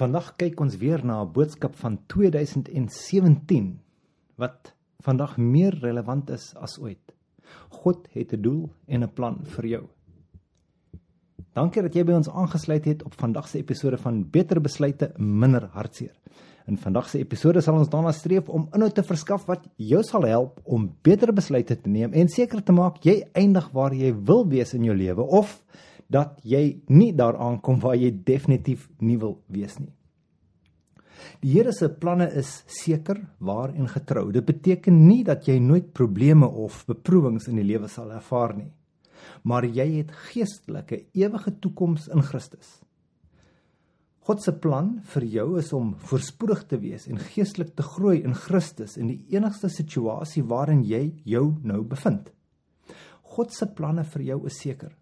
Vandag kyk ons weer na 'n boodskap van 2017 wat vandag meer relevant is as ooit. God het 'n doel en 'n plan vir jou. Dankie dat jy by ons aangesluit het op vandag se episode van Beter Besluite, Minder Hartseer. In vandag se episode sal ons daarna streef om inhoud te verskaf wat jou sal help om beter besluite te neem en seker te maak jy eindig waar jy wil wees in jou lewe of dat jy nie daaraan kom waar jy definitief nie wil wees nie. Die Here se planne is seker, waar en getrou. Dit beteken nie dat jy nooit probleme of beproewings in die lewe sal ervaar nie. Maar jy het geestelike ewige toekoms in Christus. God se plan vir jou is om voorspoedig te wees en geestelik te groei in Christus in die enigste situasie waarin jy jou nou bevind. God se planne vir jou is seker.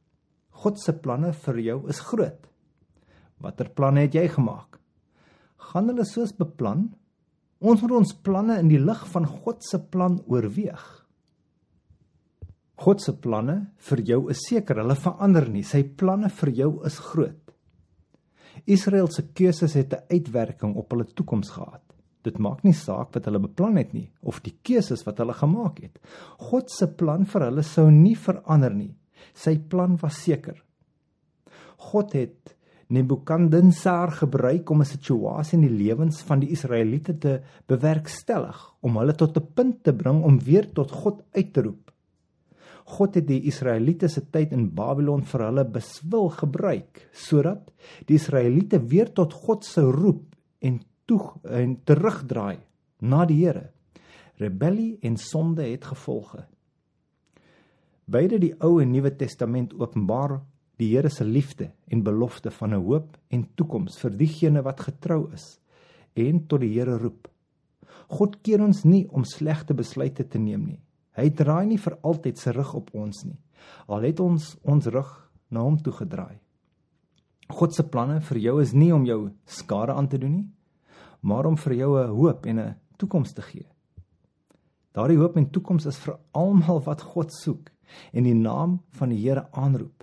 God se planne vir jou is groot. Watter planne het jy gemaak? Gaan hulle soos beplan? Ons moet ons planne in die lig van God se plan oorweeg. God se planne vir jou is seker, hulle verander nie. Sy planne vir jou is groot. Israel se keuses het 'n uitwerking op hulle toekoms gehad. Dit maak nie saak wat hulle beplan het nie of die keuses wat hulle gemaak het. God se plan vir hulle sou nie verander nie. Sy plan was seker. God het Nebukadnezar gebruik om 'n situasie in die lewens van die Israeliete te bewerkstellig om hulle tot 'n punt te bring om weer tot God uit te roep. God het die Israeliete se tyd in Babylon vir hulle beswil gebruik sodat die Israeliete weer tot God sou roep en toe en terugdraai na die Here. Rebellie en sonde het gevolge. Beide die Ou en Nuwe Testament openbaar die Here se liefde en belofte van 'n hoop en toekoms vir diegene wat getrou is en tot die Here roep. God keer ons nie om slegte besluite te neem nie. Hy draai nie vir altyd sy rug op ons nie. Al het ons ons rug na hom toe gedraai. God se planne vir jou is nie om jou skade aan te doen nie, maar om vir jou 'n hoop en 'n toekoms te gee. Daardie hoop en toekoms is vir almal wat God soek en die naam van die Here aanroep.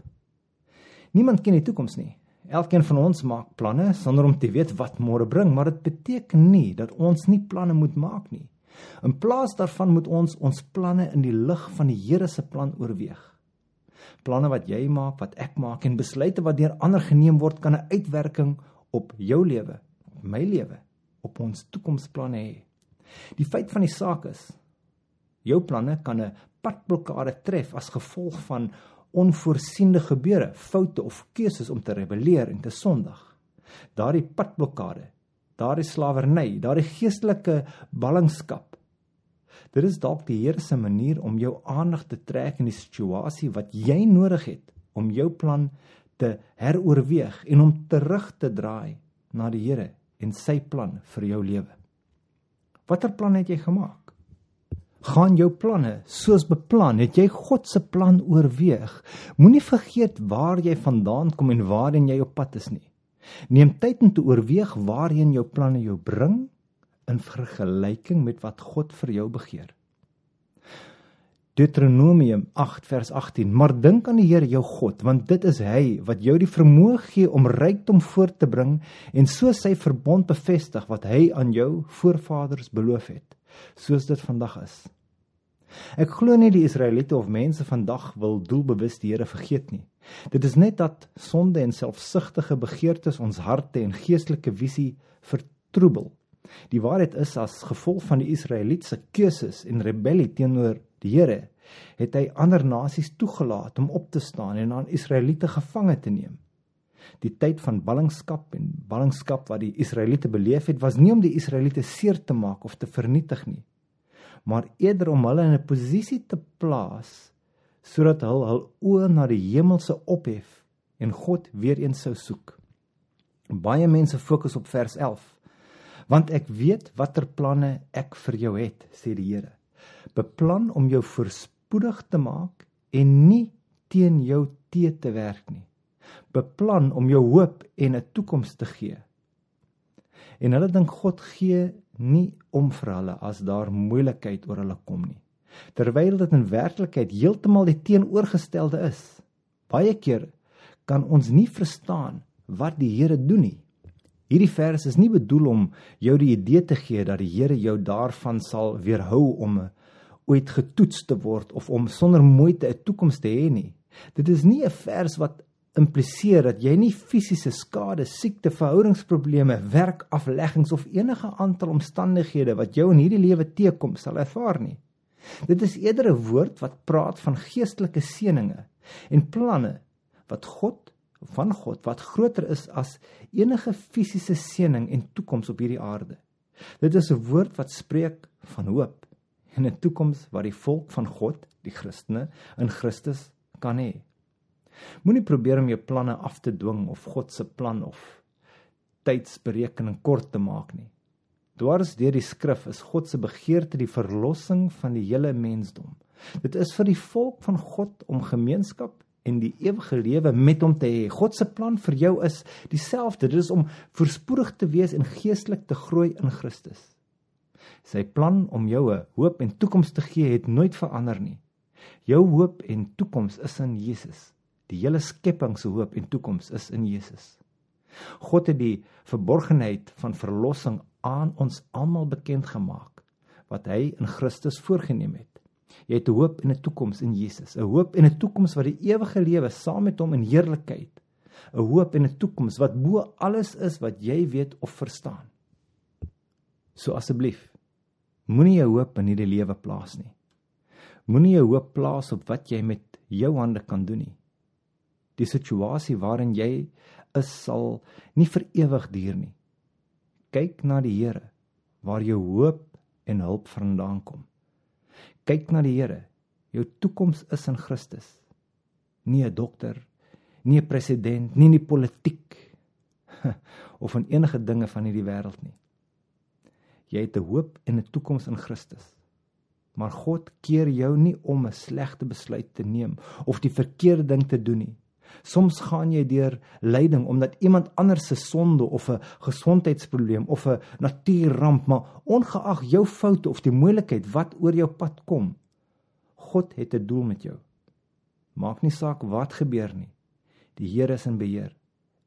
Niemand ken die toekoms nie. Elkeen van ons maak planne sonder om te weet wat môre bring, maar dit beteken nie dat ons nie planne moet maak nie. In plaas daarvan moet ons ons planne in die lig van die Here se plan oorweeg. Planne wat jy maak, wat ek maak en besluite wat deur ander geneem word, kan 'n uitwerking op jou lewe, op my lewe, op ons toekomsplanne hê. Die feit van die saak is jou planne kan 'n padblokkade tref as gevolg van onvoorsiene gebeure, foute of keuses om te rebelleer en te sondig. Daardie padblokkade, daardie slawerny, daardie geestelike ballingskap. Dit is dalk die Here se manier om jou aandag te trek in die situasie wat jy nodig het om jou plan te heroorweeg en om terug te draai na die Here en sy plan vir jou lewe. Watter plan het jy gemaak? Gaan jou planne soos beplan het jy God se plan oorweeg. Moenie vergeet waar jy vandaan kom en waarheen jy op pad is nie. Neem tyd om te oorweeg waarheen jou planne jou bring in vergelyking met wat God vir jou begeer. Deuteronomium 8 vers 18 maar dink aan die Here jou God want dit is hy wat jou die vermoë gee om rykdom voort te bring en so sy verbond bevestig wat hy aan jou voorvaders beloof het soos dit vandag is Ek glo nie die Israeliete of mense vandag wil doelbewus die Here vergeet nie. Dit is net dat sonde en selfsugtige begeertes ons harte en geestelike visie vertroebel. Die waarheid is as gevolg van die Israelietse keuses en rebellie teenoor die Here, het hy ander nasies toegelaat om op te staan en aan Israeliete gevange te neem. Die tyd van ballingskap en ballingskap wat die Israeliete beleef het, was nie om die Israeliete seer te maak of te vernietig nie, maar eerder om hulle in 'n posisie te plaas sodat hulle hul oë na die hemelse ophef en God weer eens sou soek. Baie mense fokus op vers 11. Want ek weet watter planne ek vir jou het, sê die Here. Beplan om jou voorspoedig te maak en nie teen jou te te werk nie. Beplan om jou hoop en 'n toekoms te gee. En hulle dink God gee nie om vir hulle as daar moeilikheid oor hulle kom nie. Terwyl dit in werklikheid heeltemal die teenoorgestelde is. Baie keer kan ons nie verstaan wat die Here doen nie. Hierdie vers is nie bedoel om jou die idee te gee dat die Here jou daarvan sal weerhou om ooit getoets te word of om sonder moeite 'n toekoms te hê nie. Dit is nie 'n vers wat impliseer dat jy nie fisiese skade, siekte, verhoudingsprobleme, werkafleggings of enige aantal omstandighede wat jou in hierdie lewe teekom sal ervaar nie. Dit is eerder 'n woord wat praat van geestelike seënings en planne wat God van God wat groter is as enige fisiese seëning en toekoms op hierdie aarde. Dit is 'n woord wat spreek van hoop en 'n toekoms wat die volk van God, die Christene in Christus kan hê. Moenie probeer om jou planne af te dwing of God se plan of tydsberekening kort te maak nie. Dwars deur die skrif is God se begeerte die verlossing van die hele mensdom. Dit is vir die volk van God om gemeenskap en die ewige lewe met hom te hê. God se plan vir jou is dieselfde. Dit is om voorspoedig te wees en geestelik te groei in Christus. Sy plan om jou 'n hoop en toekoms te gee het nooit verander nie. Jou hoop en toekoms is in Jesus. Die hele skepping se hoop en toekoms is in Jesus. God het die verborgenheid van verlossing aan ons almal bekend gemaak wat hy in Christus voorgenem het. Jy het 'n hoop en 'n toekoms in Jesus, 'n hoop en 'n toekoms wat die ewige lewe saam met hom in heerlikheid, 'n hoop en 'n toekoms wat bo alles is wat jy weet of verstaan. So asseblief, moenie jou hoop in hierdie lewe plaas nie. Moenie jou hoop plaas op wat jy met jou hande kan doen nie. Die situasie waarin jy is sal nie vir ewig duur nie. Kyk na die Here waar jou hoop en hulp vandaan kom. Kyk na die Here. Jou toekoms is in Christus. Nie 'n dokter, nie 'n president, nie in die politiek of in enige dinge van hierdie wêreld nie. Jy het 'n hoop en 'n toekoms in Christus. Maar God keer jou nie om 'n slegte besluit te neem of die verkeerde ding te doen nie. Soms gaan jy deur lyding omdat iemand anders se sonde of 'n gesondheidsprobleem of 'n natuurramp, maar ongeag jou foute of die moeilikheid wat oor jou pad kom, God het 'n doel met jou. Maak nie saak wat gebeur nie. Die Here is in beheer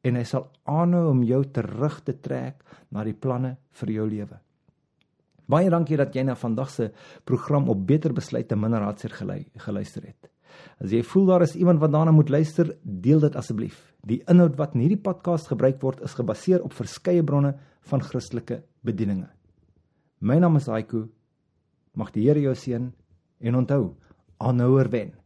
en hy sal aanhou om jou terug te trek na die planne vir jou lewe. Baie dankie dat jy na vandag se program op Beter Besluite Minder Hartseer geluister het. As jy voel daar is iemand wat daarna moet luister, deel dit asseblief. Die inhoud wat in hierdie podcast gebruik word, is gebaseer op verskeie bronne van Christelike bedieninge. My naam is Aiku. Mag die Here jou seën en onthou, aanhouer wen.